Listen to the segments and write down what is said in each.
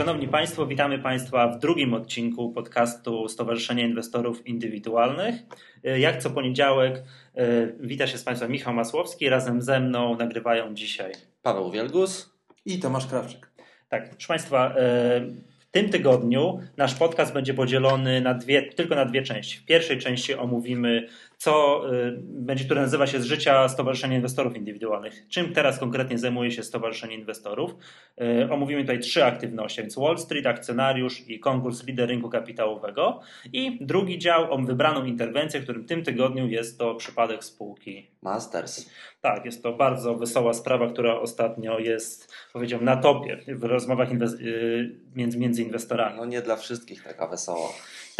Szanowni Państwo, witamy Państwa w drugim odcinku podcastu Stowarzyszenia Inwestorów Indywidualnych. Jak co poniedziałek wita się z Państwem Michał Masłowski. Razem ze mną nagrywają dzisiaj Paweł Wielgus i Tomasz Krawczyk. Tak, proszę Państwa, w tym tygodniu nasz podcast będzie podzielony na dwie, tylko na dwie części. W pierwszej części omówimy co y, będzie, które nazywa się z życia Stowarzyszenia Inwestorów Indywidualnych. Czym teraz konkretnie zajmuje się Stowarzyszenie Inwestorów? Y, omówimy tutaj trzy aktywności, więc Wall Street, akcjonariusz i konkurs lider rynku kapitałowego. I drugi dział o wybraną interwencję, w którym w tym tygodniu jest to przypadek spółki Masters. Tak, jest to bardzo wesoła sprawa, która ostatnio jest, powiedziałbym, na topie w rozmowach y, między, między inwestorami. No nie dla wszystkich taka wesoła.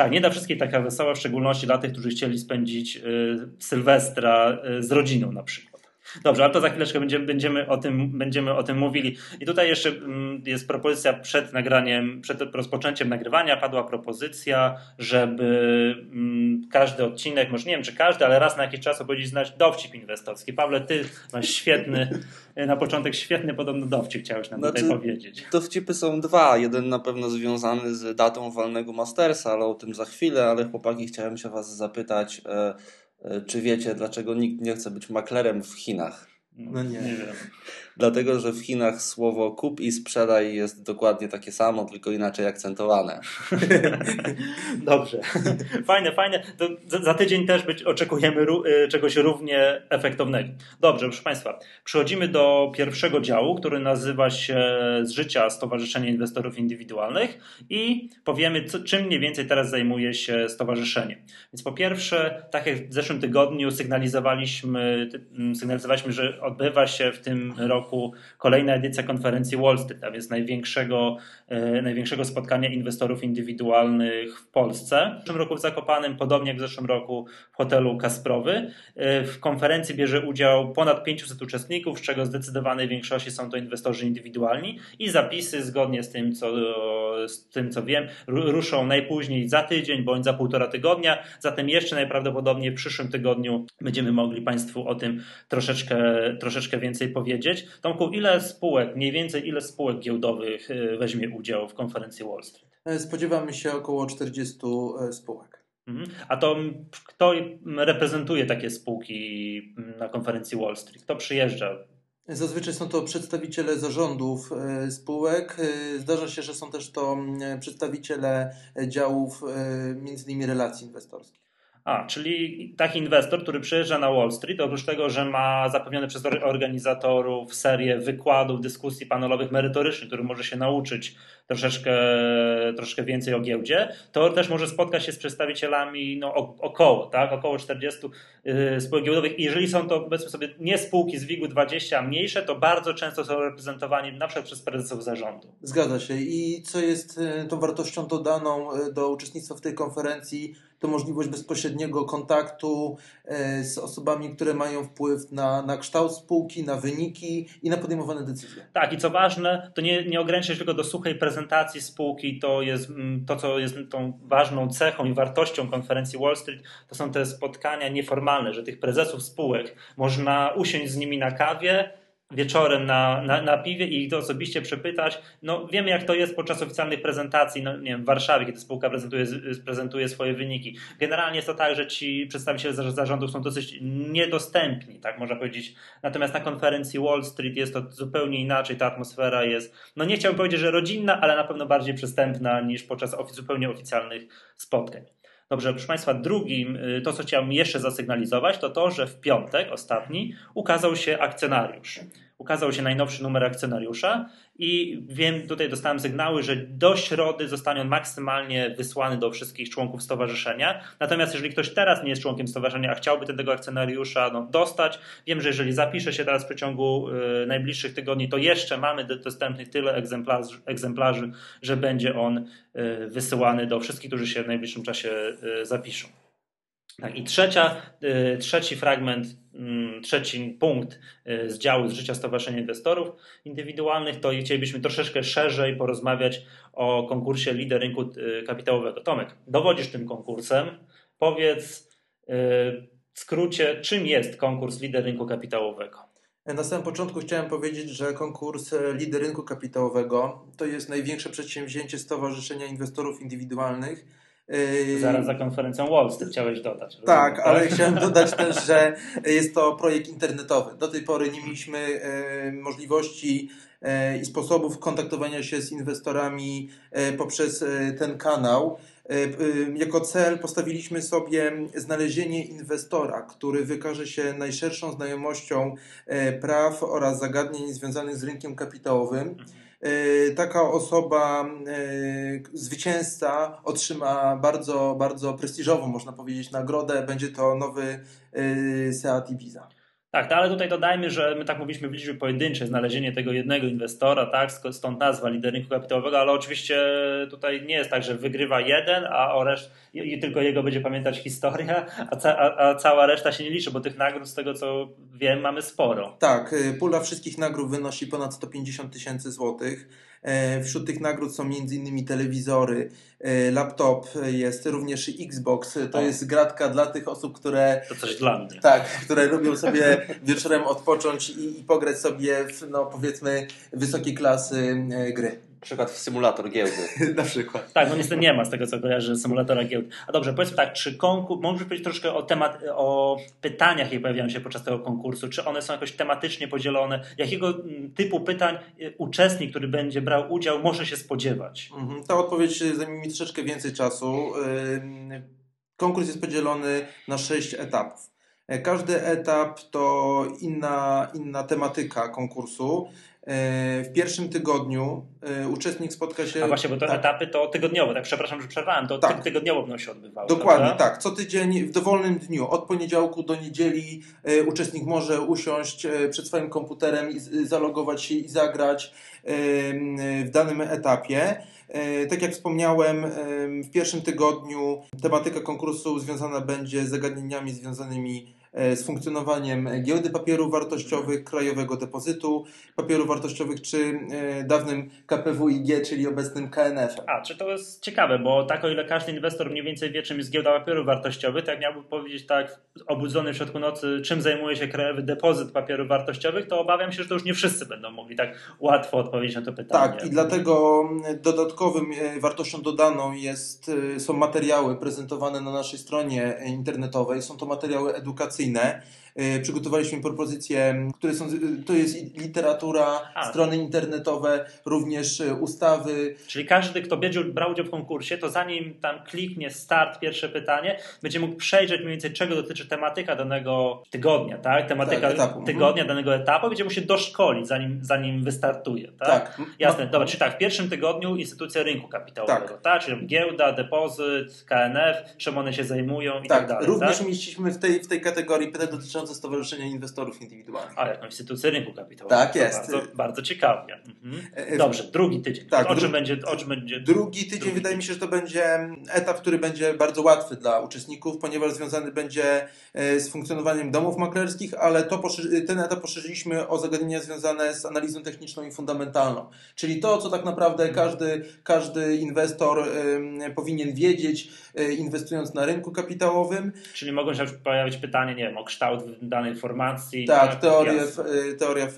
Tak, nie dla wszystkich taka wesoła, w szczególności dla tych, którzy chcieli spędzić y, Sylwestra y, z rodziną na przykład. Dobrze, ale to za chwileczkę będziemy, będziemy, o tym, będziemy o tym mówili. I tutaj jeszcze mm, jest propozycja przed nagraniem, przed rozpoczęciem nagrywania padła propozycja, żeby mm, każdy odcinek, może nie wiem czy każdy, ale raz na jakiś czas opowiedzieć znać dowcip inwestorski. Pawle, ty masz świetny, na początek świetny podobno dowcip chciałeś nam znaczy, tutaj powiedzieć. Dowcipy są dwa. Jeden na pewno związany z datą walnego Mastersa, ale o tym za chwilę, ale chłopaki chciałem się was zapytać, e, czy wiecie, dlaczego nikt nie chce być maklerem w Chinach? No nie, nie wiem. Dlatego, że w Chinach słowo kup i sprzedaj jest dokładnie takie samo, tylko inaczej akcentowane. Dobrze. Fajne, fajne. To za tydzień też być, oczekujemy y, czegoś równie efektownego. Dobrze, proszę Państwa. Przechodzimy do pierwszego działu, który nazywa się Z życia Stowarzyszenia Inwestorów Indywidualnych i powiemy, co, czym mniej więcej teraz zajmuje się stowarzyszenie. Więc po pierwsze, tak jak w zeszłym tygodniu sygnalizowaliśmy, sygnalizowaliśmy że odbywa się w tym roku roku kolejna edycja konferencji Wall Street, a więc największego, e, największego spotkania inwestorów indywidualnych w Polsce. W tym roku w Zakopanem, podobnie jak w zeszłym roku w hotelu Kasprowy. E, w konferencji bierze udział ponad 500 uczestników, z czego zdecydowanej większości są to inwestorzy indywidualni i zapisy zgodnie z tym, co, z tym, co wiem, ruszą najpóźniej za tydzień bądź za półtora tygodnia. Zatem jeszcze najprawdopodobniej w przyszłym tygodniu będziemy mogli Państwu o tym troszeczkę, troszeczkę więcej powiedzieć. Tomku, ile spółek, mniej więcej ile spółek giełdowych e, weźmie udział w konferencji Wall Street? E, spodziewamy się około 40 e, spółek. Mhm. A to kto reprezentuje takie spółki na konferencji Wall Street? Kto przyjeżdża? Zazwyczaj są to przedstawiciele zarządów spółek. Zdarza się, że są też to przedstawiciele działów, między innymi relacji inwestorskich. A, czyli taki inwestor, który przyjeżdża na Wall Street, oprócz tego, że ma zapewnione przez organizatorów serię wykładów, dyskusji panelowych merytorycznych, który może się nauczyć troszeczkę, troszeczkę więcej o giełdzie, to też może spotkać się z przedstawicielami no, około, tak, około 40 y, spółek giełdowych. I jeżeli są to, powiedzmy sobie, nie spółki z WIG-u 20, a mniejsze, to bardzo często są reprezentowani na przykład przez prezesów zarządu. Zgadza się. I co jest y, tą wartością dodaną y, do uczestnictwa w tej konferencji, to możliwość bezpośredniego kontaktu e, z osobami, które mają wpływ na, na kształt spółki, na wyniki i na podejmowane decyzje. Tak, i co ważne, to nie, nie ogranicza się tylko do suchej prezentacji spółki, to jest mm, to, co jest tą ważną cechą i wartością konferencji Wall Street, to są te spotkania nieformalne, że tych prezesów spółek można usiąść z nimi na kawie, wieczorem na, na, na piwie i ich to osobiście przepytać. No, wiemy, jak to jest podczas oficjalnych prezentacji no, nie wiem, w Warszawie, kiedy spółka prezentuje, prezentuje swoje wyniki. Generalnie jest to tak, że ci przedstawiciele zarządów są dosyć niedostępni, tak można powiedzieć. Natomiast na konferencji Wall Street jest to zupełnie inaczej, ta atmosfera jest, no nie chciałbym powiedzieć, że rodzinna, ale na pewno bardziej przystępna niż podczas zupełnie oficjalnych spotkań. Dobrze, proszę Państwa, drugim, y, to co chciałem jeszcze zasygnalizować, to to, że w piątek, ostatni, ukazał się akcjonariusz ukazał się najnowszy numer akcjonariusza i wiem, tutaj dostałem sygnały, że do środy zostanie on maksymalnie wysłany do wszystkich członków stowarzyszenia. Natomiast jeżeli ktoś teraz nie jest członkiem stowarzyszenia, a chciałby tego akcjonariusza no, dostać, wiem, że jeżeli zapisze się teraz w przeciągu y, najbliższych tygodni, to jeszcze mamy dostępnych tyle egzemplarzy, egzemplarzy że będzie on y, wysyłany do wszystkich, którzy się w najbliższym czasie y, zapiszą. Tak, I trzecia, y, trzeci fragment, mm, trzeci punkt y, z działu z życia Stowarzyszenia Inwestorów Indywidualnych, to chcielibyśmy troszeczkę szerzej porozmawiać o konkursie lider rynku y, kapitałowego. Tomek, dowodzisz tym konkursem. Powiedz w skrócie, czym jest konkurs lider rynku kapitałowego? Na samym początku chciałem powiedzieć, że konkurs Lider Rynku Kapitałowego to jest największe przedsięwzięcie Stowarzyszenia Inwestorów Indywidualnych. Zaraz za konferencją Wall Street chciałeś dodać. Tak, rozumiem, ale tak? chciałem dodać też, że jest to projekt internetowy. Do tej pory nie mieliśmy możliwości i sposobów kontaktowania się z inwestorami poprzez ten kanał. Jako cel postawiliśmy sobie znalezienie inwestora, który wykaże się najszerszą znajomością praw oraz zagadnień związanych z rynkiem kapitałowym. Taka osoba, zwycięzca, otrzyma bardzo, bardzo prestiżową, można powiedzieć, nagrodę. Będzie to nowy Seat Ibiza. Tak, no ale tutaj dodajmy, że my tak mówiliśmy w liczbie pojedynczej, znalezienie tego jednego inwestora, tak, stąd nazwa lider rynku kapitałowego, ale oczywiście tutaj nie jest tak, że wygrywa jeden, a o reszt, i tylko jego będzie pamiętać historia, a, ca, a, a, cała reszta się nie liczy, bo tych nagród z tego co wiem mamy sporo. Tak, y, pula wszystkich nagród wynosi ponad 150 tysięcy złotych. E, wśród tych nagród są m.in. telewizory, e, laptop, jest również Xbox. To o. jest gratka dla tych osób, które. To coś dla mnie. Tak, które lubią sobie wieczorem odpocząć i, i pograć sobie w, no powiedzmy, wysokiej klasy e, gry przykład w symulator giełdy. Na przykład. Tak, no niestety nie ma z tego co kojarzę symulatora giełdy. A dobrze, powiedzmy tak, czy konkurs, możesz powiedzieć troszkę o temat, o pytaniach, jakie pojawiają się podczas tego konkursu, czy one są jakoś tematycznie podzielone, jakiego mm, typu pytań y, uczestnik, który będzie brał udział, może się spodziewać? Mhm, ta odpowiedź zajmie mi troszeczkę więcej czasu. Konkurs jest podzielony na sześć etapów. E, każdy etap to inna, inna tematyka konkursu. E, w pierwszym tygodniu e, uczestnik spotka się. A właśnie, bo te tak. etapy to tygodniowo, tak przepraszam, że przerwałem, to tak. tygodniowo będą się odbywały. Dokładnie, prawda? tak. Co tydzień w dowolnym dniu, od poniedziałku do niedzieli, e, uczestnik może usiąść przed swoim komputerem i zalogować się i zagrać w danym etapie. Tak jak wspomniałem, w pierwszym tygodniu tematyka konkursu związana będzie z zagadnieniami związanymi z funkcjonowaniem giełdy papierów wartościowych, krajowego depozytu papierów wartościowych, czy e, dawnym KPWiG, czyli obecnym KNF. A, czy to jest ciekawe, bo tak o ile każdy inwestor mniej więcej wie, czym jest giełda papierów wartościowych, tak miałbym powiedzieć tak obudzony w środku nocy, czym zajmuje się krajowy depozyt papierów wartościowych, to obawiam się, że to już nie wszyscy będą mogli tak łatwo odpowiedzieć na to pytanie. Tak, i dlatego dodatkowym e, wartością dodaną jest, są materiały prezentowane na naszej stronie internetowej. Są to materiały edukacyjne edukacyjne. Y, przygotowaliśmy propozycje, które są, to jest literatura, A. strony internetowe, również y, ustawy. Czyli każdy, kto będzie brał udział w konkursie, to zanim tam kliknie start, pierwsze pytanie, będzie mógł przejrzeć mniej więcej czego dotyczy tematyka danego tygodnia, tak? Tematyka tak, etapu. tygodnia, mhm. danego etapu, będzie mógł się doszkolić zanim, zanim wystartuje, tak? tak. Jasne, no. dobra, czyli tak, w pierwszym tygodniu instytucja rynku kapitałowego, tak? tak? Czyli giełda, depozyt, KNF, czym one się zajmują i tak, tak dalej. Również tak? mieściliśmy w tej, w tej kategorii pytań dotyczących dotyczące Stowarzyszenia Inwestorów Indywidualnych. A, jako instytucję rynku kapitałowego. Tak jest. Bardzo, bardzo ciekawie. Mhm. E, e, Dobrze, drugi tydzień. Tak, o, czym będzie, o czym będzie? Drugi tydzień drugi wydaje mi się, że to będzie etap, który będzie bardzo łatwy dla uczestników, ponieważ związany będzie e, z funkcjonowaniem domów maklerskich, ale to ten etap poszerzyliśmy o zagadnienia związane z analizą techniczną i fundamentalną. Czyli to, co tak naprawdę każdy, każdy inwestor powinien wiedzieć, inwestując na rynku kapitałowym. Czyli mogą się pojawić pytania, nie wiem, o kształt danej formacji. Tak, tak teorie, y, teoria y,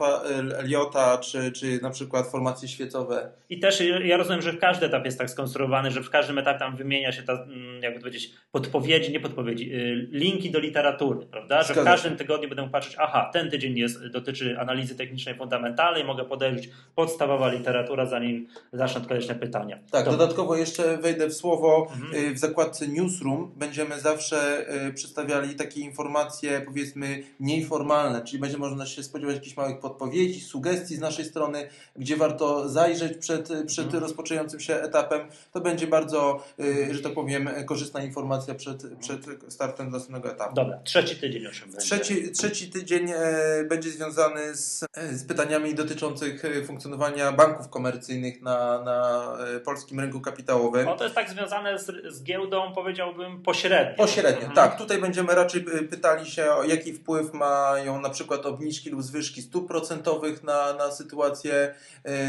Eliota, czy, czy na przykład formacje świecowe. I też ja rozumiem, że każdy etap jest tak skonstruowany, że w każdym etapie tam wymienia się ta, mm, jakby powiedzieć, podpowiedzi, nie podpowiedzi, y, linki do literatury, prawda? Że w każdym tygodniu będę patrzeć, aha, ten tydzień jest, dotyczy analizy technicznej fundamentalnej, mogę podejrzeć podstawowa literatura, zanim zacznę odpowiadać na pytania. Tak, dodatkowo jeszcze wejdę w słowo, mhm. w zakładce Newsroom będziemy zawsze przedstawiali takie informacje, powiedzmy, mniej formalne, czyli będzie można się spodziewać jakichś małych podpowiedzi, sugestii z naszej strony, gdzie warto zajrzeć przed, przed mhm. rozpoczynającym się etapem. To będzie bardzo, y, że tak powiem, korzystna informacja przed, przed startem następnego etapu. Dobra, trzeci tydzień czym będzie? Trzeci, trzeci tydzień e, będzie związany z, e, z pytaniami dotyczących e, funkcjonowania banków komercyjnych na, na polskim rynku kapitałowym. No to jest tak związane z, z giełdą, powiedziałbym, pośrednio. Pośrednio, mhm. tak. Tutaj będziemy raczej pytali się, o jaki jaki wpływ mają na przykład obniżki lub zwyżki stóp procentowych na, na sytuację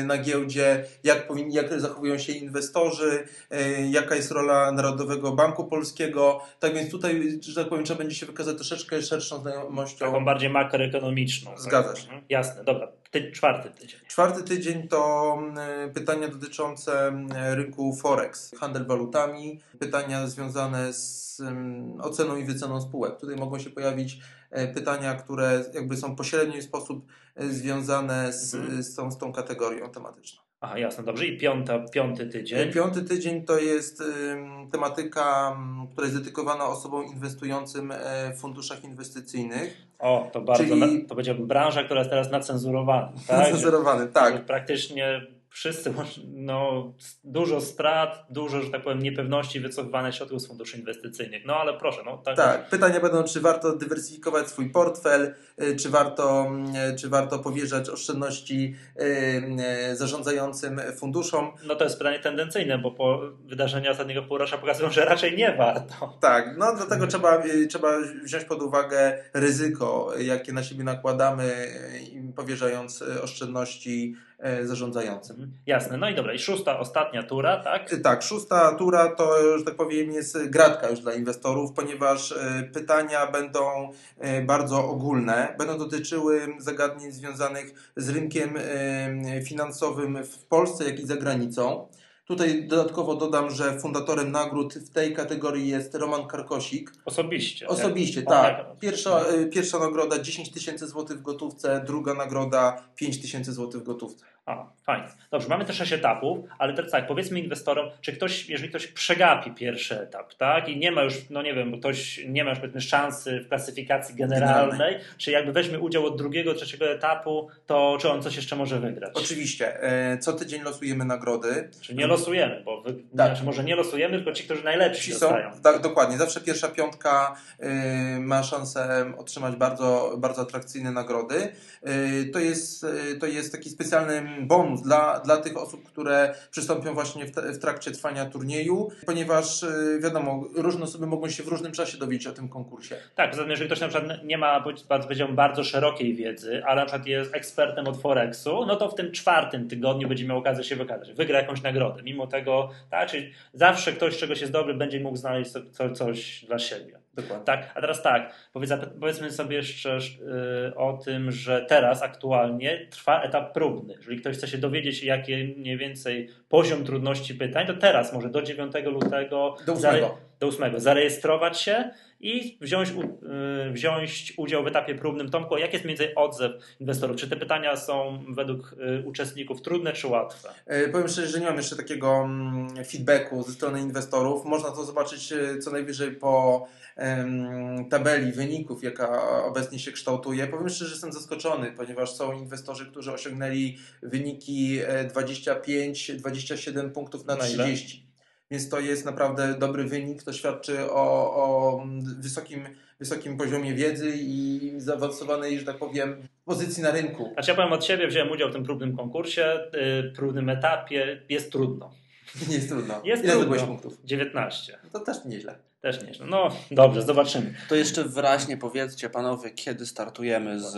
y, na giełdzie, jak, powin, jak zachowują się inwestorzy, y, jaka jest rola Narodowego Banku Polskiego. Tak więc tutaj, że tak powiem, trzeba będzie się wykazać troszeczkę szerszą znajomością. Taką bardziej makroekonomiczną. Zgadza się. Mhm. Jasne, dobra. Ty, czwarty tydzień. Czwarty tydzień to y, pytania dotyczące y, rynku Forex, handel walutami, pytania związane z um, oceną i wyceną spółek. Tutaj mogą się pojawić e, pytania, które jakby są pośrednio w sposób e, związane z, Mhm. z, tą, z tą kategorią tematyczną. Aha, jasne, dobrze. I piąta, piąty tydzień. Piąty tydzień to jest ym, tematyka, która jest dedykowana osobom inwestującym e, w funduszach inwestycyjnych. O, to bardzo, Czyli- na, to będzie branża, która jest teraz nacenzurowana. Tak? Zazerowany, tak. Praktycznie wszyscy, no, dużo strat, dużo, że tak powiem, niepewności wycofywane środków z funduszy inwestycyjnych. No ale proszę, no tak. Tak, pytania będą, czy warto dywersyfikować swój portfel, y, czy warto, y, czy warto powierzać oszczędności y, zarządzającym funduszom. No to jest pytanie tendencyjne, bo po wydarzenia ostatniego półrocza pokazują, że raczej nie warto. Tak, no dlatego trzeba, trzeba wziąć pod uwagę ryzyko, jakie na siebie nakładamy, powierzając oszczędności zarządzającym. Jasne, no i dobra, i szósta, ostatnia tura, tak? Y, Tak, szósta tura to, że tak powiem, jest gratka już dla inwestorów, ponieważ y, pytania będą bardzo ogólne. Będą dotyczyły zagadnień związanych z rynkiem finansowym w Polsce, jak i za granicą. Tutaj dodatkowo dodam, że fundatorem nagród w tej kategorii jest Roman Karkosik. Osobiście. Osobiście, O, tak. tak. Pierwsza, y, pierwsza nagroda 10 tysięcy złotych w gotówce, druga nagroda 5 tysięcy złotych w gotówce. A, fajnie. Dobrze, mamy też sześć etapów, ale teraz tak, powiedzmy inwestorom, czy ktoś, jeżeli ktoś przegapi pierwszy etap, tak, i nie ma już, no nie wiem, bo ktoś nie ma już szansy w klasyfikacji generalnej, czy jakby weźmie udział od drugiego, trzeciego etapu, to czy on coś jeszcze może wygrać? Oczywiście, e, co tydzień losujemy nagrody. Nie losujemy, bo Tak. znaczy może nie losujemy, tylko ci, którzy najlepsi Ci są, dostają. tak, dokładnie. Zawsze pierwsza piątka y, ma szansę otrzymać bardzo, bardzo atrakcyjne nagrody. Y, to, jest, y, to jest taki specjalny bonus dla, dla tych osób, które przystąpią właśnie w, t- w trakcie trwania turnieju, ponieważ y, wiadomo, różne osoby mogą się w różnym czasie dowiedzieć o tym konkursie. Tak, zatem jeżeli ktoś na przykład nie ma, powiedziałbym, bardzo szerokiej wiedzy, ale na przykład jest ekspertem od Forexu, no to w tym czwartym tygodniu będzie miał okazję się wykazać. Wygra jakąś nagrodę. Mimo tego, tak, czyli zawsze ktoś, z czegoś jest dobry, będzie mógł znaleźć co, co, coś dla siebie. Dokładnie. Tak, a teraz tak, powiedz, powiedzmy sobie jeszcze y, o tym, że teraz aktualnie trwa etap próbny. Jeżeli ktoś chce się dowiedzieć, jaki mniej więcej poziom trudności pytań, to teraz może do 9 lutego do 8, zare, do 8 zarejestrować się i wziąć, y, wziąć udział w etapie próbnym. Tomku, jak jest między odzew inwestorów? Czy te pytania są według y, uczestników trudne czy łatwe? E, powiem szczerze, że nie mam jeszcze takiego mm, feedbacku ze strony inwestorów. Można to zobaczyć e, co najwyżej po tabeli wyników, jaka obecnie się kształtuje. Powiem szczerze, że jestem zaskoczony, ponieważ są inwestorzy, którzy osiągnęli wyniki e, 25, 20 27 punktów na, na 30. Więc to jest naprawdę dobry wynik. To świadczy o, o wysokim, wysokim poziomie wiedzy i zaawansowanej, że tak powiem, pozycji na rynku. A ja powiem od siebie, wziąłem udział w tym próbnym konkursie, yy, trudnym etapie. Jest trudno. Nie jest trudno. Jest Ile trudno. punktów? 19. No to też nieźle. Też nieźle. No dobrze, zobaczymy. To jeszcze wyraźnie powiedzcie panowie, kiedy startujemy z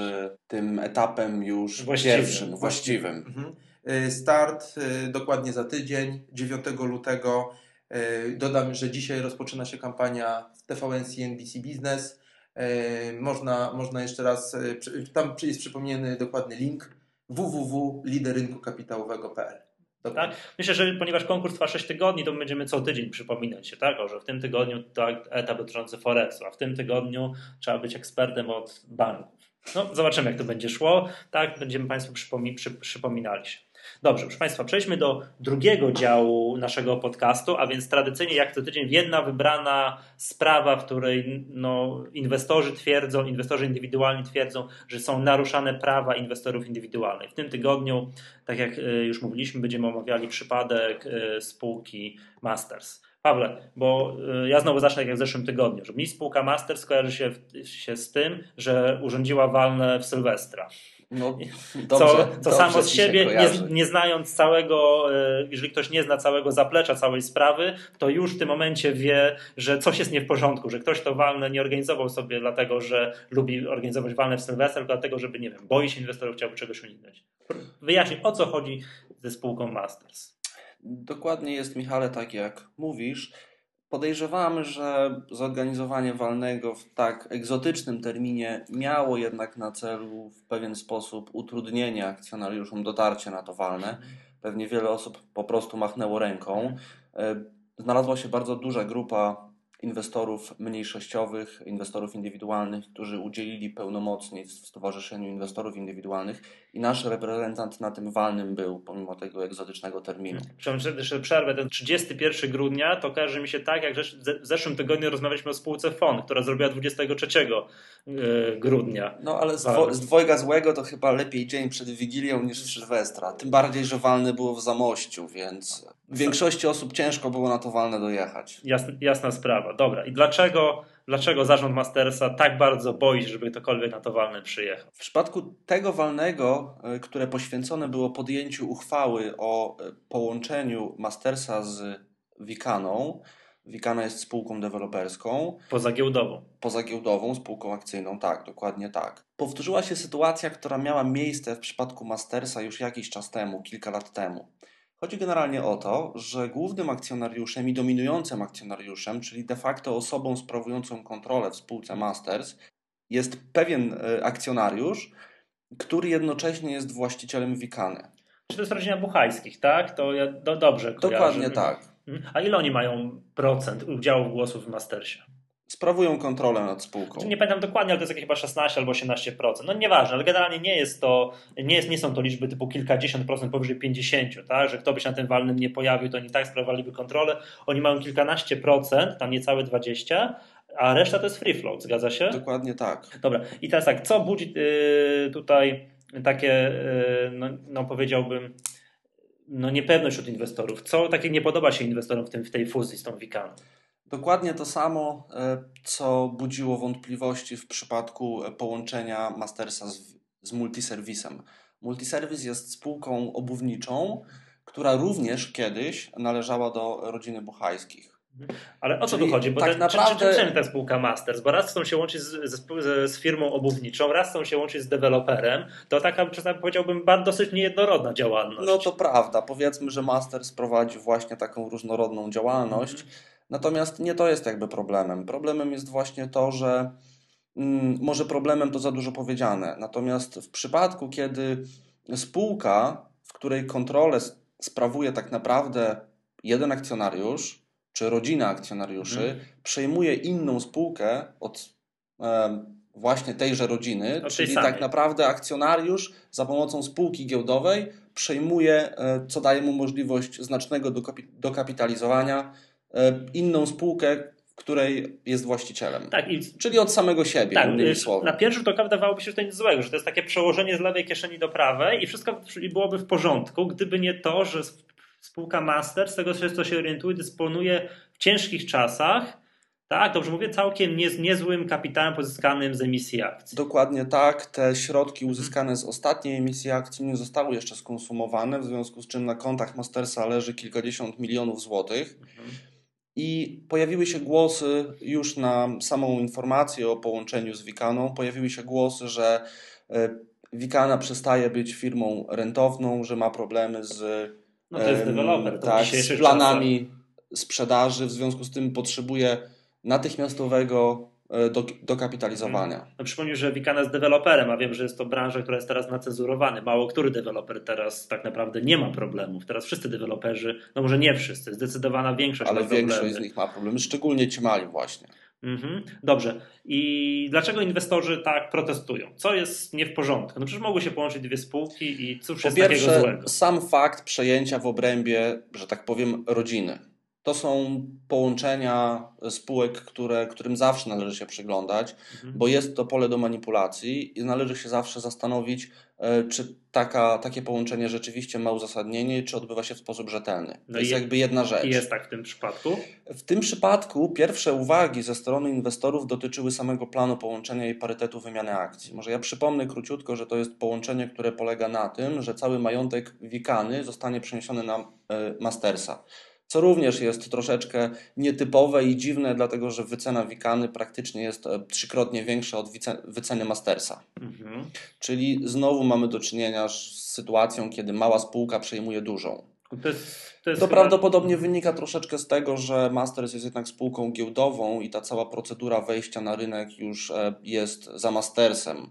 tym etapem już właściwym. pierwszym, właściwym. właściwym. Mhm. Y, Start y, dokładnie za tydzień, 9 lutego. Y, Dodam, że dzisiaj rozpoczyna się kampania w TVN CNBC Business. Można, można jeszcze raz, tam jest przypomniany dokładny link www.liderynkukapitałowego.pl. Tak? Myślę, że ponieważ konkurs trwa 6 tygodni, to my będziemy co tydzień przypominać się, tak? O, że w tym tygodniu to etap dotyczący Forexu, a w tym tygodniu trzeba być ekspertem od banków. No, zobaczymy, jak to będzie szło. Tak, będziemy Państwu przypomi- przy, przypominali się. Dobrze, proszę Państwa, przejdźmy do drugiego działu naszego podcastu, a więc tradycyjnie jak co tydzień jedna wybrana sprawa, w której no, inwestorzy twierdzą, inwestorzy indywidualni twierdzą, że są naruszane prawa inwestorów indywidualnych. W tym tygodniu, tak jak y, już mówiliśmy, będziemy omawiali przypadek y, spółki Masters. Pawle, bo y, ja znowu zacznę tak jak w zeszłym tygodniu, że mi spółka Masters kojarzy się, się z tym, że urządziła walne w Sylwestra. No, dobrze, co, co samo z siebie, nie, nie, znając całego, e, jeżeli ktoś nie zna całego zaplecza, całej sprawy, to już w tym momencie wie, że coś jest nie w porządku, że ktoś to walne nie organizował sobie dlatego, że lubi organizować walne w Sylwester, tylko dlatego, żeby, nie wiem, boi się inwestorów, chciałby czegoś uniknąć. Wyjaśnij, o co chodzi ze spółką Masters. Dokładnie jest, Michale, tak jak mówisz. Podejrzewamy, że zorganizowanie walnego w tak egzotycznym terminie miało jednak na celu w pewien sposób utrudnienie akcjonariuszom dotarcia na to walne. Pewnie wiele osób po prostu machnęło ręką. E, znalazła się bardzo duża grupa inwestorów mniejszościowych, inwestorów indywidualnych, którzy udzielili pełnomocnictw w Stowarzyszeniu Inwestorów Indywidualnych i nasz reprezentant na tym walnym był, pomimo tego egzotycznego terminu. Przepraszam, jeszcze przerwę. Ten 31 grudnia to każe mi się tak, jak w zeszłym tygodniu rozmawialiśmy o spółce FON, która zrobiła 23 e, grudnia. No ale z, dwo, z dwojga złego to chyba lepiej dzień przed Wigilią niż w Sylwestra. Tym bardziej, że walny było w Zamościu, więc większości osób ciężko było na to walne dojechać. Jasna, jasna sprawa. Dobra. I dlaczego, dlaczego zarząd Mastersa tak bardzo boi się, żeby ktokolwiek na to walne przyjechał? W przypadku tego walnego, e, które poświęcone było podjęciu uchwały o e, połączeniu Mastersa z Wikaną, Wikana jest spółką deweloperską. Pozagiełdową. Pozagiełdową, spółką akcyjną, tak, dokładnie tak. Powtórzyła się sytuacja, która miała miejsce w przypadku Mastersa już jakiś czas temu, kilka lat temu. Chodzi generalnie o to, że głównym akcjonariuszem i dominującym akcjonariuszem, czyli de facto osobą sprawującą kontrolę w spółce Masters, jest pewien e, akcjonariusz, który jednocześnie jest właścicielem Wikany. Czy to jest rodzina Buchajskich, tak? To ja do, dobrze kojarzę. Dokładnie tak. Mhm. A ile oni mają procent udziałów głosów w Mastersie? Sprawują kontrolę nad spółką. Nie pamiętam dokładnie, ale to jest jakieś chyba 16 albo 18%. No nieważne, ale generalnie nie jest to, nie, jest, nie są to liczby typu kilkadziesiąt procent powyżej 50, tak? że kto by się na tym walnym nie pojawił, to oni tak sprawowaliby kontrolę. Oni mają kilkanaście procent, tam niecałe 20, a reszta to jest free float, zgadza się? Dokładnie tak. Dobra, i teraz tak, co budzi yy, tutaj takie, yy, no, no powiedziałbym, no niepewność wśród inwestorów? Co takie nie podoba się inwestorom w, tym, w tej fuzji z tą Wikaną? Dokładnie to samo, e, co budziło wątpliwości w przypadku e, połączenia Mastersa z, z multiserwisem. Multiserwis jest spółką obuwniczą, która również kiedyś należała do rodziny Buchajskich. Ale o co tu chodzi? Bo tak ten, naprawdę... czym, czym ta spółka Masters? Bo raz chcą się łączyć z, z, z, firmą obuwniczą, raz chcą się łączyć z deweloperem. To taka, czasami powiedziałbym, dosyć niejednorodna działalność. No to prawda. Powiedzmy, że Masters prowadzi właśnie taką różnorodną działalność. -hmm Natomiast nie to jest jakby problemem. Problemem jest właśnie to, że mm, może problemem to za dużo powiedziane. Natomiast w przypadku, kiedy spółka, w której kontrolę sprawuje tak naprawdę jeden akcjonariusz, czy rodzina akcjonariuszy, mhm. przejmuje inną spółkę od e, właśnie tejże rodziny, od czyli tak naprawdę akcjonariusz za pomocą spółki giełdowej przejmuje, e, co daje mu możliwość znacznego dokapitalizowania inną spółkę, której jest właścicielem. Tak, i, Czyli od samego siebie, tak, innymi słowy. Na pierwszy rzut oka wydawałoby się, że to nic złego, że to jest takie przełożenie z lewej kieszeni do prawej i wszystko byłoby w porządku, gdyby nie to, że spółka Master, z tego co się orientuje, dysponuje w ciężkich czasach tak, dobrze mówię, całkiem nie, niezłym kapitałem pozyskanym z emisji akcji. Dokładnie tak. Te środki uzyskane z ostatniej emisji akcji nie zostały jeszcze skonsumowane, w związku z czym na kontach Mastersa leży kilkadziesiąt milionów złotych. Mhm. I pojawiły się głosy już na samą informację o połączeniu z Wikaną, pojawiły się głosy, że Wikana e, przestaje być firmą rentowną, że ma problemy z, no to jest deweloper, tak, z planami sprzedaży, w związku z tym potrzebuje natychmiastowego do, do kapitalizowania. Hmm. No przypomnij, że Wikana jest deweloperem, a wiem, że jest to branża, która jest teraz nacenzurowany. Mało który deweloper teraz tak naprawdę nie ma problemów. Teraz wszyscy deweloperzy, no może nie wszyscy, zdecydowana większość Ale ma większość problemy. z nich ma problemy, szczególnie ci mali właśnie. Mhm. Dobrze. I dlaczego inwestorzy tak protestują? Co jest nie w porządku? No przecież mogły się połączyć dwie spółki i cóż po jest pierwsze, takiego złego? sam fakt przejęcia w obrębie, że tak powiem, rodziny To są połączenia spółek, które, którym zawsze należy się przyglądać, mhm. bo jest to pole do manipulacji i należy się zawsze zastanowić, e, czy taka, takie połączenie rzeczywiście ma uzasadnienie, czy odbywa się w sposób rzetelny. No to jest jakby jedna rzecz. I jest tak w tym przypadku? W tym przypadku pierwsze uwagi ze strony inwestorów dotyczyły samego planu połączenia i parytetu wymiany akcji. Może ja przypomnę króciutko, że to jest połączenie, które polega na tym, że cały majątek Wikany zostanie przeniesiony na e, Mastersa co również jest troszeczkę nietypowe i dziwne, dlatego że wycena Wikany praktycznie jest e, trzykrotnie większa od wyceny Mastersa. Mhm. Czyli znowu mamy do czynienia z sytuacją, kiedy mała spółka przejmuje dużą. To, jest, to, jest to chyba... prawdopodobnie wynika troszeczkę z tego, że Masters jest jednak spółką giełdową i ta cała procedura wejścia na rynek już e, jest za Mastersem.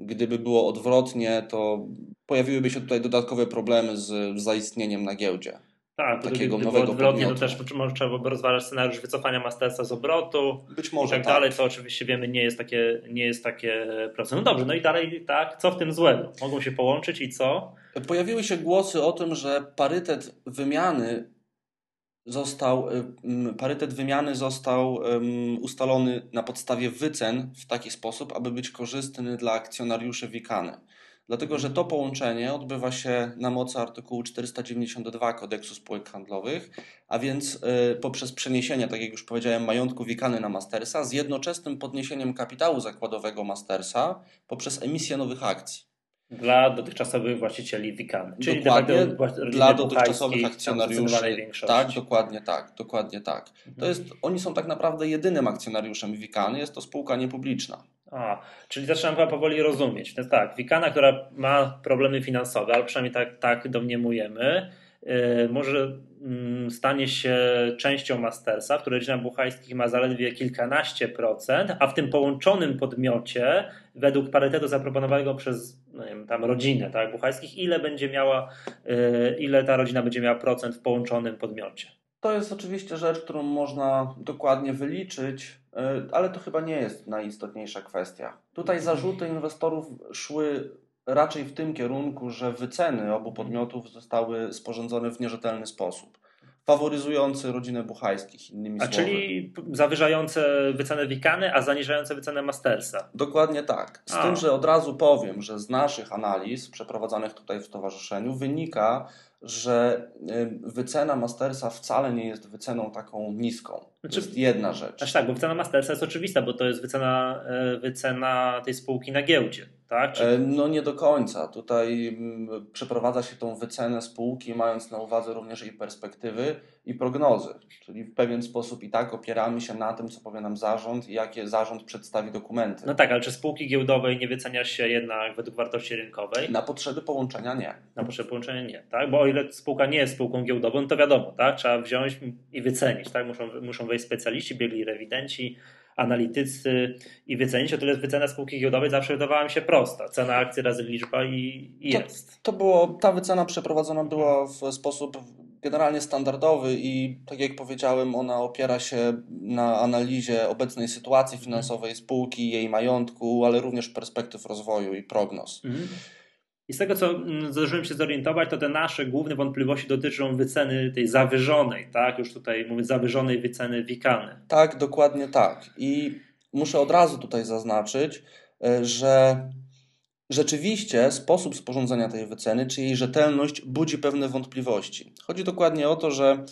Gdyby było odwrotnie, to pojawiłyby się tutaj dodatkowe problemy z zaistnieniem na giełdzie. Tak, takiego nowego odwrotnie, podmiotu. to też może trzeba by rozważać scenariusz wycofania Mastersa z obrotu Być może, i tak, tak, dalej, co oczywiście wiemy nie jest takie, nie jest takie proste. No dobrze, no i dalej tak, co w tym złego? Mogą się połączyć i co? Pojawiły się głosy o tym, że parytet wymiany został, parytet wymiany został ustalony na podstawie wycen w taki sposób, aby być korzystny dla akcjonariuszy Wikany. Dlatego, że to połączenie odbywa się na mocy artykułu 492 kodeksu spółek handlowych, a więc y, poprzez przeniesienie, tak jak już powiedziałem, majątku Wikany na Mastersa z jednoczesnym podniesieniem kapitału zakładowego Mastersa poprzez emisję nowych akcji. Dla dotychczasowych właścicieli Wikany. Czyli dokładnie dla dotychczasowych akcjonariuszy. Tak, dokładnie tak, dokładnie tak. To mhm. jest, oni są tak naprawdę jedynym akcjonariuszem Wikany, jest to spółka niepubliczna. A, czyli zaczynam chyba powoli rozumieć. Jest tak, Wikana, która ma problemy finansowe, ale przynajmniej tak, tak domniemujemy, yy, może yy, stanie się częścią Mastersa, w której rodzina Buchajskich ma zaledwie kilkanaście procent, a w tym połączonym podmiocie, według parytetu zaproponowanego przez no wiem, tam rodzinę tak, Buchajskich, ile będzie miała, yy, ile ta rodzina będzie miała procent w połączonym podmiocie? To jest oczywiście rzecz, którą można dokładnie wyliczyć, e, ale to chyba nie jest najistotniejsza kwestia. Tutaj zarzuty inwestorów szły raczej w tym kierunku, że wyceny obu podmiotów zostały sporządzone w nierzetelny sposób. Faworyzujący rodzinę Buchajskich, innymi a słowy. Czyli zawyżające wycenę Wikany, a zaniżające wycenę Mastersa. Dokładnie tak. Z a. tym, że od razu powiem, że z naszych analiz przeprowadzanych tutaj w stowarzyszeniu wynika, że wycena Mastersa wcale nie jest wyceną taką niską. Znaczy, to jest jedna rzecz. Znaczy tak, bo wycena Mastersa jest oczywista, bo to jest wycena, e, wycena tej spółki na giełdzie. Tak? Czy... E, no nie do końca. Tutaj przeprowadza się tą wycenę spółki, mając na uwadze również jej perspektywy i prognozy. Czyli w pewien sposób i tak opieramy się na tym, co powie nam zarząd i jakie zarząd przedstawi dokumenty. No tak, ale czy spółki giełdowej nie wycenia się jednak według wartości rynkowej? Na potrzeby połączenia nie. Na potrzeby połączenia nie, tak? Bo o ile spółka nie jest spółką giełdową, to wiadomo, tak? Trzeba wziąć i wycenić, tak? Muszą, muszą wejść specjaliści, biegli rewidenci, analitycy i wycenić. O tyle wycena spółki giełdowej zawsze wydawała mi się prosta. Cena akcji razy liczba i, i jest. To, to było, ta wycena przeprowadzona była w sposób generalnie standardowy i tak jak powiedziałem, ona opiera się na analizie obecnej sytuacji finansowej spółki, jej majątku, ale również perspektyw rozwoju i prognoz. Mhm. I z tego, co mm, zdążyłem się zorientować, to te nasze główne wątpliwości dotyczą wyceny tej zawyżonej, tak? Już tutaj mówię, zawyżonej wyceny Wikany. Tak, dokładnie tak. I muszę od razu tutaj zaznaczyć, e, że rzeczywiście sposób sporządzenia tej wyceny, czy jej rzetelność budzi pewne wątpliwości. Chodzi dokładnie o to, że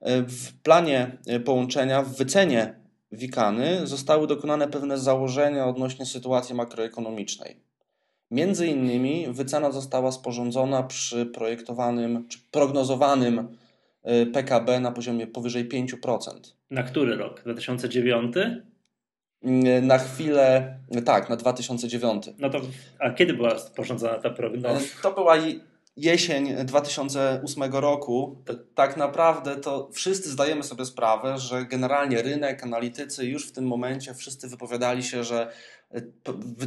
e, w planie e, połączenia, w wycenie Wikany zostały dokonane pewne założenia odnośnie sytuacji makroekonomicznej. Między innymi wycena została sporządzona przy projektowanym czy prognozowanym y, PKB na poziomie powyżej 5%. Na który rok? 2009? Y, na chwilę, tak, na 2009. No to, a kiedy była sporządzona ta prognoza? To była jesień 2008 roku. Tak naprawdę to wszyscy zdajemy sobie sprawę, że generalnie rynek, analitycy już w tym momencie wszyscy wypowiadali się, że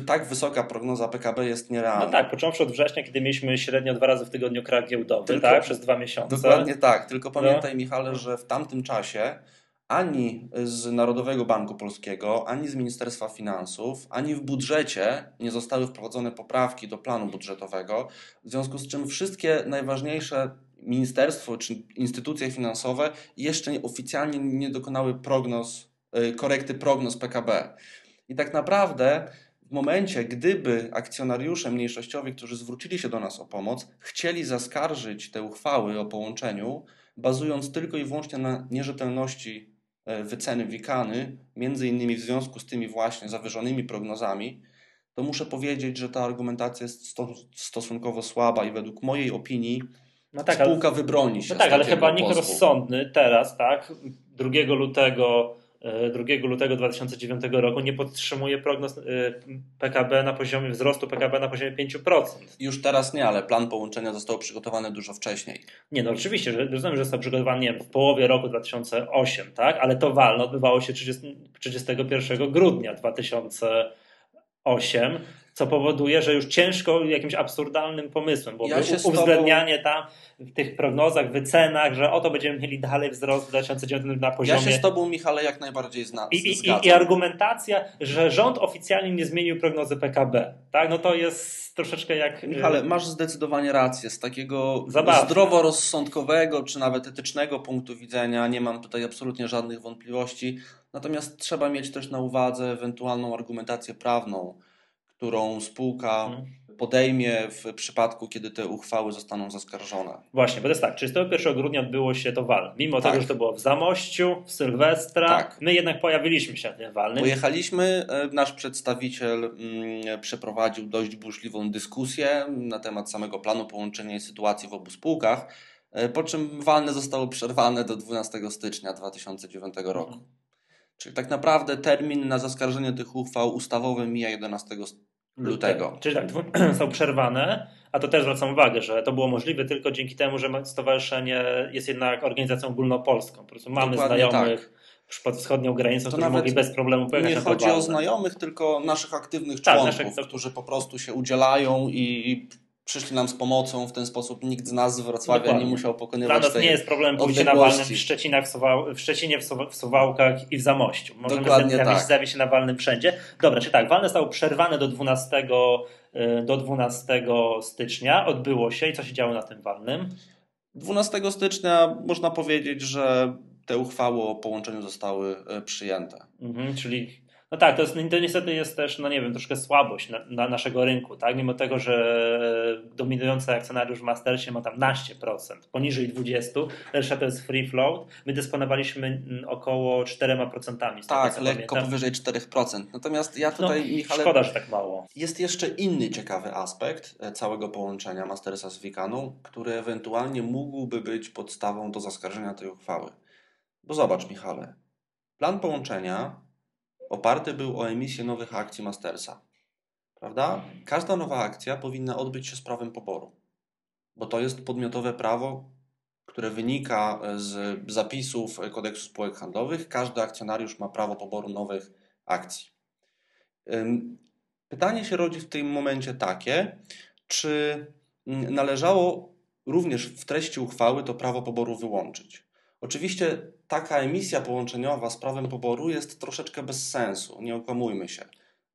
tak wysoka prognoza PKB jest nierealna. No tak, począwszy od września, kiedy mieliśmy średnio dwa razy w tygodniu krach giełdowy, tylko, tak, przez dwa miesiące. Dokładnie tak, tylko pamiętaj no. Michale, że w tamtym czasie ani z Narodowego Banku Polskiego, ani z Ministerstwa Finansów, ani w budżecie nie zostały wprowadzone poprawki do planu budżetowego, w związku z czym wszystkie najważniejsze ministerstwo czy instytucje finansowe jeszcze nie, oficjalnie nie dokonały prognoz, y, korekty prognoz PKB. I tak naprawdę w momencie, gdyby akcjonariusze mniejszościowi, którzy zwrócili się do nas o pomoc, chcieli zaskarżyć te uchwały o połączeniu, bazując tylko i wyłącznie na nierzetelności e, wyceny Wikany, między innymi w związku z tymi właśnie zawyżonymi prognozami, to muszę powiedzieć, że ta argumentacja jest stosunkowo słaba i według mojej opinii no tak, spółka ale, wybroni się. No tak, ale chyba nikt rozsądny teraz, tak, 2 lutego 2 lutego 2009 roku nie podtrzymuje prognoz y, PKB na poziomie wzrostu PKB na poziomie 5%. Już teraz nie, ale plan połączenia został przygotowany dużo wcześniej. Nie, no oczywiście, że rozumiem, że został przygotowany nie, w połowie roku 2008, tak? ale to walno odbywało się 30, 31 grudnia 2008 co powoduje, że już ciężko jakimś absurdalnym pomysłem, bo ja uwzględnianie tobą... tam w tych prognozach, wycenach, że oto będziemy mieli dalej wzrost w 2009 na poziomie... Ja się z Tobą, Michale, jak najbardziej zna, I, i, I, argumentacja, że rząd oficjalnie nie zmienił prognozy PKB, tak? No to jest troszeczkę jak... Michale, masz zdecydowanie rację. Z takiego Zabawne. zdroworozsądkowego, czy nawet etycznego punktu widzenia nie mam tutaj absolutnie żadnych wątpliwości. Natomiast trzeba mieć też na uwadze ewentualną argumentację prawną którą spółka hmm. podejmie w przypadku, kiedy te uchwały zostaną zaskarżone. Właśnie, bo to jest tak, 31 grudnia odbyło się to wal. Mimo tak. tego, że to było w Zamościu, w Sylwestra, tak. my jednak pojawiliśmy się na tym walnym. Pojechaliśmy, e, nasz przedstawiciel mm, przeprowadził dość burzliwą dyskusję na temat samego planu połączenia i sytuacji w obu spółkach, e, po czym walne zostało przerwane do 12 stycznia 2009 roku. Hmm. Czyli tak naprawdę termin na zaskarżenie tych uchwał ustawowy mija 11 lutego. Czyli tak, są przerwane, a to też zwracam uwagę, że to było możliwe tylko dzięki temu, że stowarzyszenie jest jednak organizacją ogólnopolską. Po prostu mamy Dokładnie znajomych tak. pod wschodnią granicą, to którzy mogli bez problemu pojechać Nie chodzi o znajomych, tylko naszych aktywnych tak, członków, naszych... którzy po prostu się udzielają i przyszli nam z pomocą, w ten sposób nikt z nas z Wrocławia Dokładnie. nie musiał pokonywać Dla nas nie jest problem pójście na walnym w, Szczecinach, w, Suwał, w Szczecinie, w, Suwałkach i w Zamościu. Możemy Dokładnie tak. zjawić się na walnym wszędzie. Dobra, czy tak, walne zostało przerwane do 12, y, do 12 stycznia, odbyło się i co się działo na tym walnym? 12 stycznia można powiedzieć, że te uchwały o połączeniu zostały y, przyjęte. Mhm, czyli no tak, to, jest, to niestety jest też, no nie wiem, troszkę słabość na, na, naszego rynku, tak? Mimo tego, że dominujący akcjonariusz w Mastersie ma tam 12%, poniżej 20%, reszta to jest free float. My dysponowaliśmy około 4%. Tak, lekko pamiętam. powyżej 4%. Natomiast ja tutaj, no, Michale... Szkoda, że tak mało. Jest jeszcze inny ciekawy aspekt e, całego połączenia Mastersa z Wikaną, który ewentualnie mógłby być podstawą do zaskarżenia tej uchwały. Bo zobacz, Michale, plan połączenia oparty był o emisję nowych akcji Mastersa. Prawda? Każda nowa akcja powinna odbyć się z prawem poboru, bo to jest podmiotowe prawo, które wynika z zapisów kodeksu spółek handlowych. Każdy akcjonariusz ma prawo poboru nowych akcji. Pytanie się rodzi w tym momencie takie, czy należało również w treści uchwały to prawo poboru wyłączyć. Oczywiście taka emisja połączeniowa z prawem poboru jest troszeczkę bez sensu, nie okłamujmy się.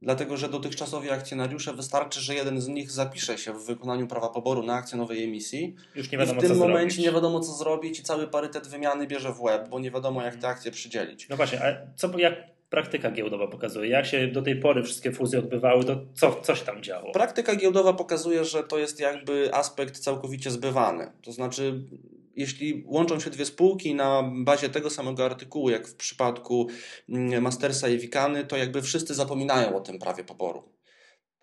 Dlatego, że dotychczasowi akcjonariusze wystarczy, że jeden z nich zapisze się w wykonaniu prawa poboru na akcję nowej emisji. Już nie wiadomo, I w tym momencie zrobić. nie wiadomo, co zrobić i cały parytet wymiany bierze w łeb, bo nie wiadomo, jak te akcje przydzielić. No właśnie, a co, jak praktyka giełdowa pokazuje? Jak się do tej pory wszystkie fuzje odbywały, to co, co się tam działo? Praktyka giełdowa pokazuje, że to jest jakby aspekt całkowicie zbywany. To znaczy jeśli łączą się dwie spółki na bazie tego samego artykułu, jak w przypadku mm, Mastersa i Wikany, to jakby wszyscy zapominają o tym prawie poboru.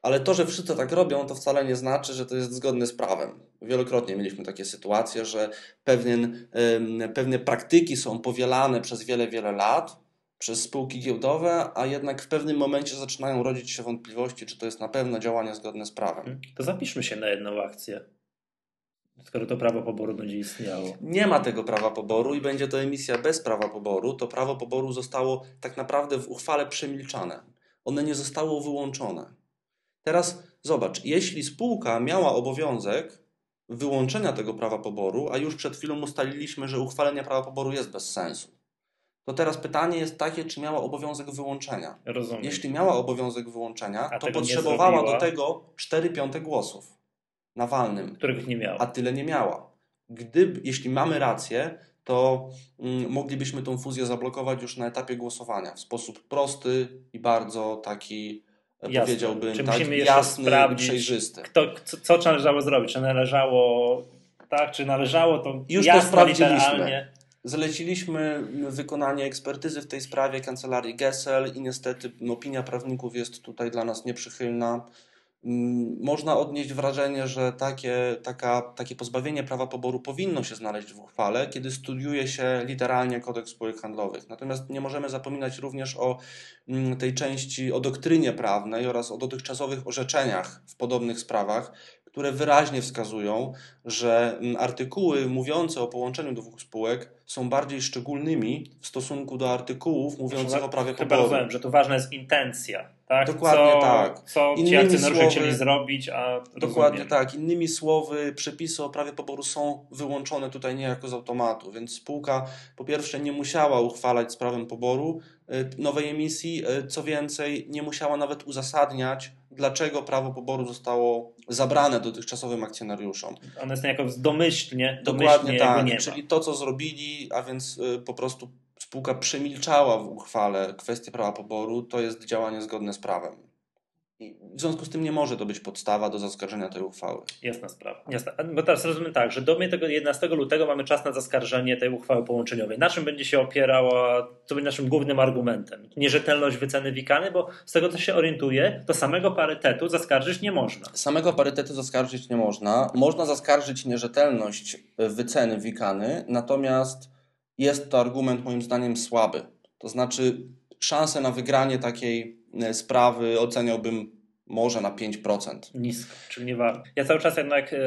Ale to, że wszyscy tak robią, to wcale nie znaczy, że to jest zgodne z prawem. Wielokrotnie mieliśmy takie sytuacje, że pewien, pewne praktyki są powielane przez wiele, wiele lat przez spółki giełdowe, a jednak w pewnym momencie zaczynają rodzić się wątpliwości, czy to jest na pewno działanie zgodne z prawem. To zapiszmy się na jedną akcję skoro to prawo poboru będzie istniało. Nie ma tego prawa poboru i będzie to emisja bez prawa poboru. To prawo poboru zostało tak naprawdę w uchwale przemilczane. One nie zostało wyłączone. Teraz zobacz, jeśli spółka miała obowiązek wyłączenia tego prawa poboru, a już przed chwilą ustaliliśmy, że uchwalenie prawa poboru jest bez sensu, to teraz pytanie jest takie, czy miała obowiązek wyłączenia. Rozumiem. Jeśli miała obowiązek wyłączenia, a to potrzebowała do tego 4 piąte głosów na walnym. Których nie miała. A tyle nie miała. gdyby, jeśli mamy rację, to mm, moglibyśmy tą fuzję zablokować już na etapie głosowania w sposób prosty i bardzo taki, e, Jasne. powiedziałbym, Czy tak, jasny i przejrzysty. Kto, co, co należało zrobić? Czy należało tak, czy należało to Już to jasno, sprawdziliśmy. literalnie? Zleciliśmy wykonanie ekspertyzy w tej sprawie kancelarii Gessel i niestety opinia prawników jest tutaj dla nas nieprzychylna. Mm, Można odnieść wrażenie, że takie, taka, takie pozbawienie prawa poboru powinno się znaleźć w uchwale, kiedy studiuje się literalnie kodeks spółek handlowych. Natomiast nie możemy zapominać również o mm, tej części, o doktrynie prawnej oraz o dotychczasowych orzeczeniach w podobnych sprawach, które wyraźnie wskazują, że mm, artykuły mówiące o połączeniu dwóch spółek są bardziej szczególnymi w stosunku do artykułów mówiących o prawie Chyba poboru. rozumiem, że tu ważna jest intencja. Tak? Dokładnie co, tak. Co ci Innymi akcjonariusze słowy- chcieli zrobić, a Dokładnie rozumiem. tak. Innymi słowy, przepisy o prawie poboru są wyłączone tutaj niejako z automatu, więc spółka po pierwsze nie musiała uchwalać z prawem poboru y, nowej emisji, y, co więcej, nie musiała nawet uzasadniać, dlaczego prawo poboru zostało zabrane dotychczasowym akcjonariuszom. One jest niejako domyślnie, domyślnie Dokładnie tak, czyli to, co zrobili, a więc y, po prostu spółka przemilczała w uchwale kwestię prawa poboru, to jest działanie zgodne z prawem. I w związku z tym nie może to być podstawa do zaskarżenia tej uchwały. Jasna sprawa. Jasna. Bo teraz rozumiem tak, że do mnie tego 11 lutego mamy czas na zaskarżenie tej uchwały połączeniowej. Na czym będzie się opierała, co będzie naszym głównym argumentem? Nierzetelność wyceny wikany, bo z tego co się orientuję, to samego parytetu zaskarżyć nie można. Samego parytetu zaskarżyć nie można. Można zaskarżyć nierzetelność wyceny wikany, natomiast jest to argument moim zdaniem słaby. To znaczy szanse na wygranie takiej e, sprawy oceniałbym może na 5%. Nisko, czyli nie warto. Ja cały czas jednak, e,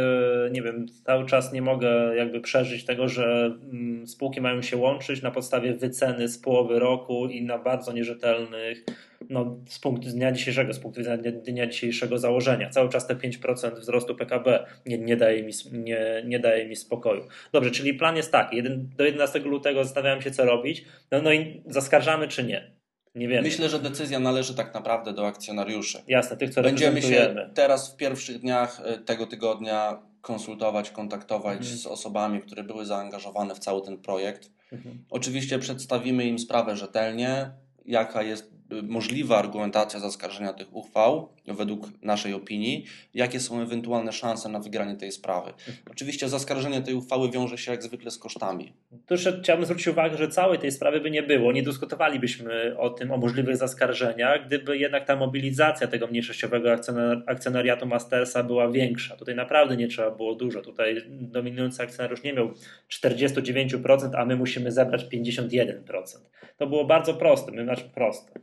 nie wiem, cały czas nie mogę jakby przeżyć tego, że mm, spółki mają się łączyć na podstawie wyceny z połowy roku i na bardzo nierzetelnych, no z punktu dnia dzisiejszego, z punktu widzenia dnia- dzisiejszego założenia. Cały czas te 5% wzrostu PKB nie, nie, daje mi, nie, nie daje mi spokoju. Dobrze, czyli plan jest taki, do 11 lutego zastanawiam się co robić, no, no i zaskarżamy czy nie? Nie wiem. Myślę, że decyzja należy tak naprawdę do akcjonariuszy. Jasne, tych co Będziemy się teraz w pierwszych dniach e, tego tygodnia konsultować, kontaktować Mhm. z osobami, które były zaangażowane w cały ten projekt. Mhm. Oczywiście przedstawimy im sprawę rzetelnie, jaka jest możliwa argumentacja zaskarżenia tych uchwał według naszej opinii, jakie są ewentualne szanse na wygranie tej sprawy. Oczywiście zaskarżenie tej uchwały wiąże się jak zwykle z kosztami. Tu jeszcze chciałbym zwrócić uwagę, że całej tej sprawy by nie było. Nie dyskutowalibyśmy o tym, o możliwych zaskarżeniach, gdyby jednak ta mobilizacja tego mniejszościowego akcjonar- akcjonariatu Mastersa była większa. Tutaj naprawdę nie trzeba było dużo. Tutaj dominujący akcjonariusz nie miał 49%, a my musimy zebrać 51%. To było bardzo proste, my, znaczy proste.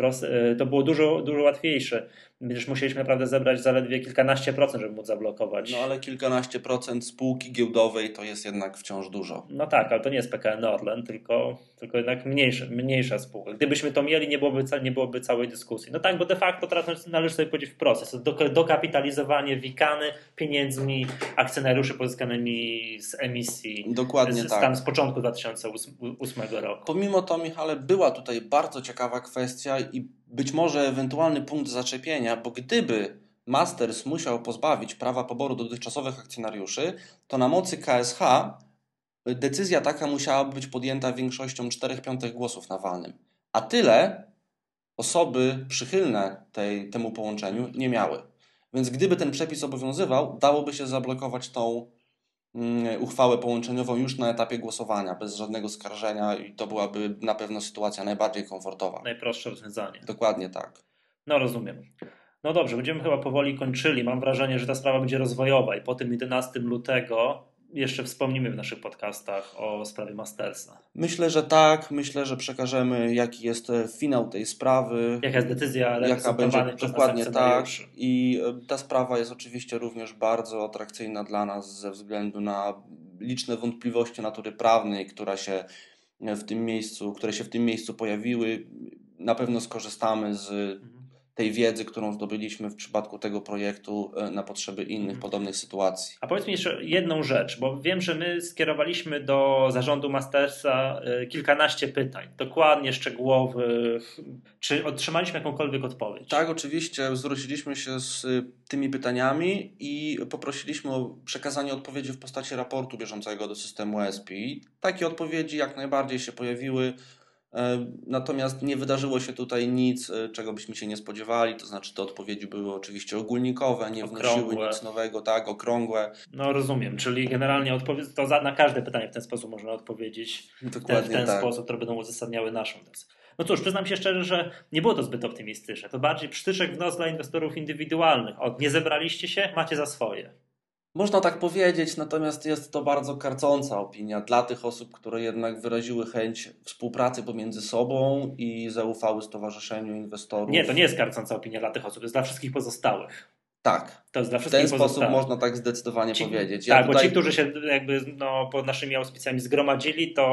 Y, to było dużo, dużo łatwiejsze. Przecież musieliśmy naprawdę zebrać zaledwie kilkanaście procent, żeby móc zablokować. No ale kilkanaście procent spółki giełdowej to jest jednak wciąż dużo. No tak, ale to nie jest PKN Orlen, tylko, tylko jednak mniejsza, mniejsza spółka. Gdybyśmy to mieli, nie byłoby, nie byłoby całej dyskusji. No tak, bo de facto teraz należy sobie powiedzieć wprost. Jest to do- dokapitalizowanie wikany pieniędzmi akcjonariuszy pozyskanymi z emisji Dokładnie z, tak. tam z początku 2008 roku. Pomimo to, Michale, była tutaj bardzo ciekawa kwestia i być może ewentualny punkt zaczepienia, bo gdyby Masters musiał pozbawić prawa poboru dotychczasowych akcjonariuszy, to na mocy KSH decyzja taka musiałaby być podjęta większością 4 piątych głosów na walnym. A tyle osoby przychylne tej, temu połączeniu nie miały. Więc gdyby ten przepis obowiązywał, dałoby się zablokować tą uchwałę połączeniową już na etapie głosowania, bez żadnego skarżenia i to byłaby na pewno sytuacja najbardziej komfortowa. Najprostsze rozwiązanie. Dokładnie tak. No rozumiem. No dobrze, będziemy chyba powoli kończyli. Mam wrażenie, że ta sprawa będzie rozwojowa i po tym 11 lutego jeszcze wspomnimy w naszych podcastach o sprawie Mastersa. Myślę, że tak. Myślę, że przekażemy, jaki jest e, finał tej sprawy. Jaka jest decyzja Jaka będzie dokładnie tak. I e, ta sprawa jest oczywiście również bardzo atrakcyjna dla nas ze względu na liczne wątpliwości natury prawnej, która się w tym miejscu, które się w tym miejscu pojawiły. Na pewno skorzystamy z Mhm. Tej wiedzy, którą zdobyliśmy w przypadku tego projektu e, na potrzeby innych Mhm. podobnych sytuacji. A powiedz mi jeszcze jedną rzecz, bo wiem, że my skierowaliśmy do zarządu Mastersa y, kilkanaście pytań, dokładnie szczegółowych. Czy otrzymaliśmy jakąkolwiek odpowiedź? Tak, oczywiście zwróciliśmy się z y, tymi pytaniami i poprosiliśmy o przekazanie odpowiedzi w postaci raportu bieżącego do systemu ESP. Takie odpowiedzi jak najbardziej się pojawiły, e, natomiast nie wydarzyło się tutaj nic, e, czego byśmy się nie spodziewali, to znaczy te odpowiedzi były oczywiście ogólnikowe, nie wnosiły Okrągłe. nic nowego, tak, okrągłe. No rozumiem, czyli generalnie odpowiedź, to za, na każde pytanie w ten sposób można odpowiedzieć w ten, w Dokładnie ten tak. sposób, które będą uzasadniały naszą tezę. No cóż, przyznam się szczerze, że nie było to zbyt optymistyczne. To bardziej przytyczek w nos dla inwestorów indywidualnych. Od nie zebraliście się, macie za swoje. Można tak powiedzieć, natomiast jest to bardzo karcąca opinia dla tych osób, które jednak wyraziły chęć współpracy pomiędzy sobą i zaufały Stowarzyszeniu Inwestorów. Nie, to nie jest karcąca opinia dla tych osób, jest dla wszystkich pozostałych. Tak, To jest dla w wszystkich ten sposób można tak zdecydowanie Ci- powiedzieć. tak, bo tutaj- ci, którzy się jakby no, pod naszymi auspicjami zgromadzili, to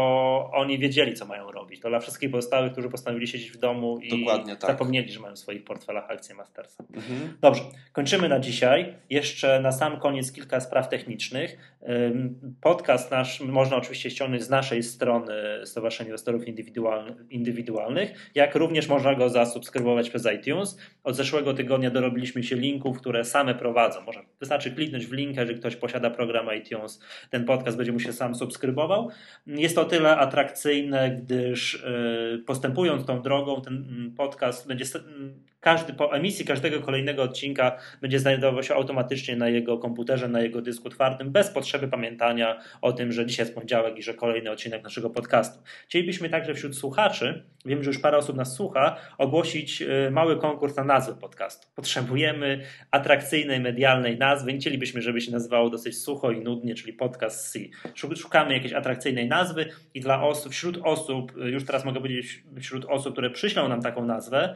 oni wiedzieli, co mają robić. To dla wszystkich pozostałych, którzy postanowili siedzieć w domu i Dokładnie tak. zapomnieli, że mają w swoich portfelach akcje Mastersa. Mhm. Dobrze, kończymy na dzisiaj. Jeszcze na sam koniec kilka spraw technicznych. Podcast nasz można oczywiście ściągnąć z naszej strony Stowarzyszenia Inwestorów Indywidualny- Indywidualnych, jak również można go zasubskrybować przez iTunes. Od zeszłego tygodnia dorobiliśmy się linków, które same prowadzą. Można, wystarczy kliknąć w linkę, jeżeli ktoś posiada program iTunes, ten podcast będzie mu się sam subskrybował. Jest to o tyle atrakcyjne, gdyż y, postępując tą drogą, ten mm, podcast będzie każdy po emisji każdego kolejnego odcinka będzie znajdował się automatycznie na jego komputerze, na jego dysku twardym, bez potrzeby pamiętania o tym, że dzisiaj jest poniedziałek i że kolejny odcinek naszego podcastu. Chcielibyśmy także wśród słuchaczy, wiem, że już parę osób nas słucha, ogłosić y, mały konkurs na nazwę podcastu. Potrzebujemy atrakcyjnej, medialnej nazwy. Nie chcielibyśmy, żeby się nazywało dosyć sucho i nudnie, czyli podcast C. Szu- Szukamy jakiejś atrakcyjnej nazwy i dla osób, wśród osób, y, już teraz mogę powiedzieć, wśród osób, które przyślą nam taką nazwę,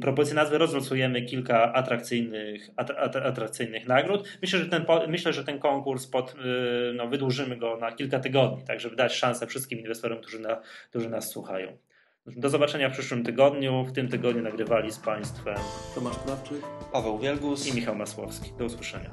propozycję nazwy rozlosujemy kilka atrakcyjnych, at, at, atrakcyjnych nagród. Myślę, że ten, myślę, że ten konkurs pod, y, no, wydłużymy go na kilka tygodni, tak żeby dać szansę wszystkim inwestorom, którzy, na, którzy nas słuchają. Do zobaczenia w przyszłym tygodniu. W tym tygodniu nagrywali z Państwem Tomasz Krawczyk. Paweł Wielgus. i Michał Masłowski. Do usłyszenia.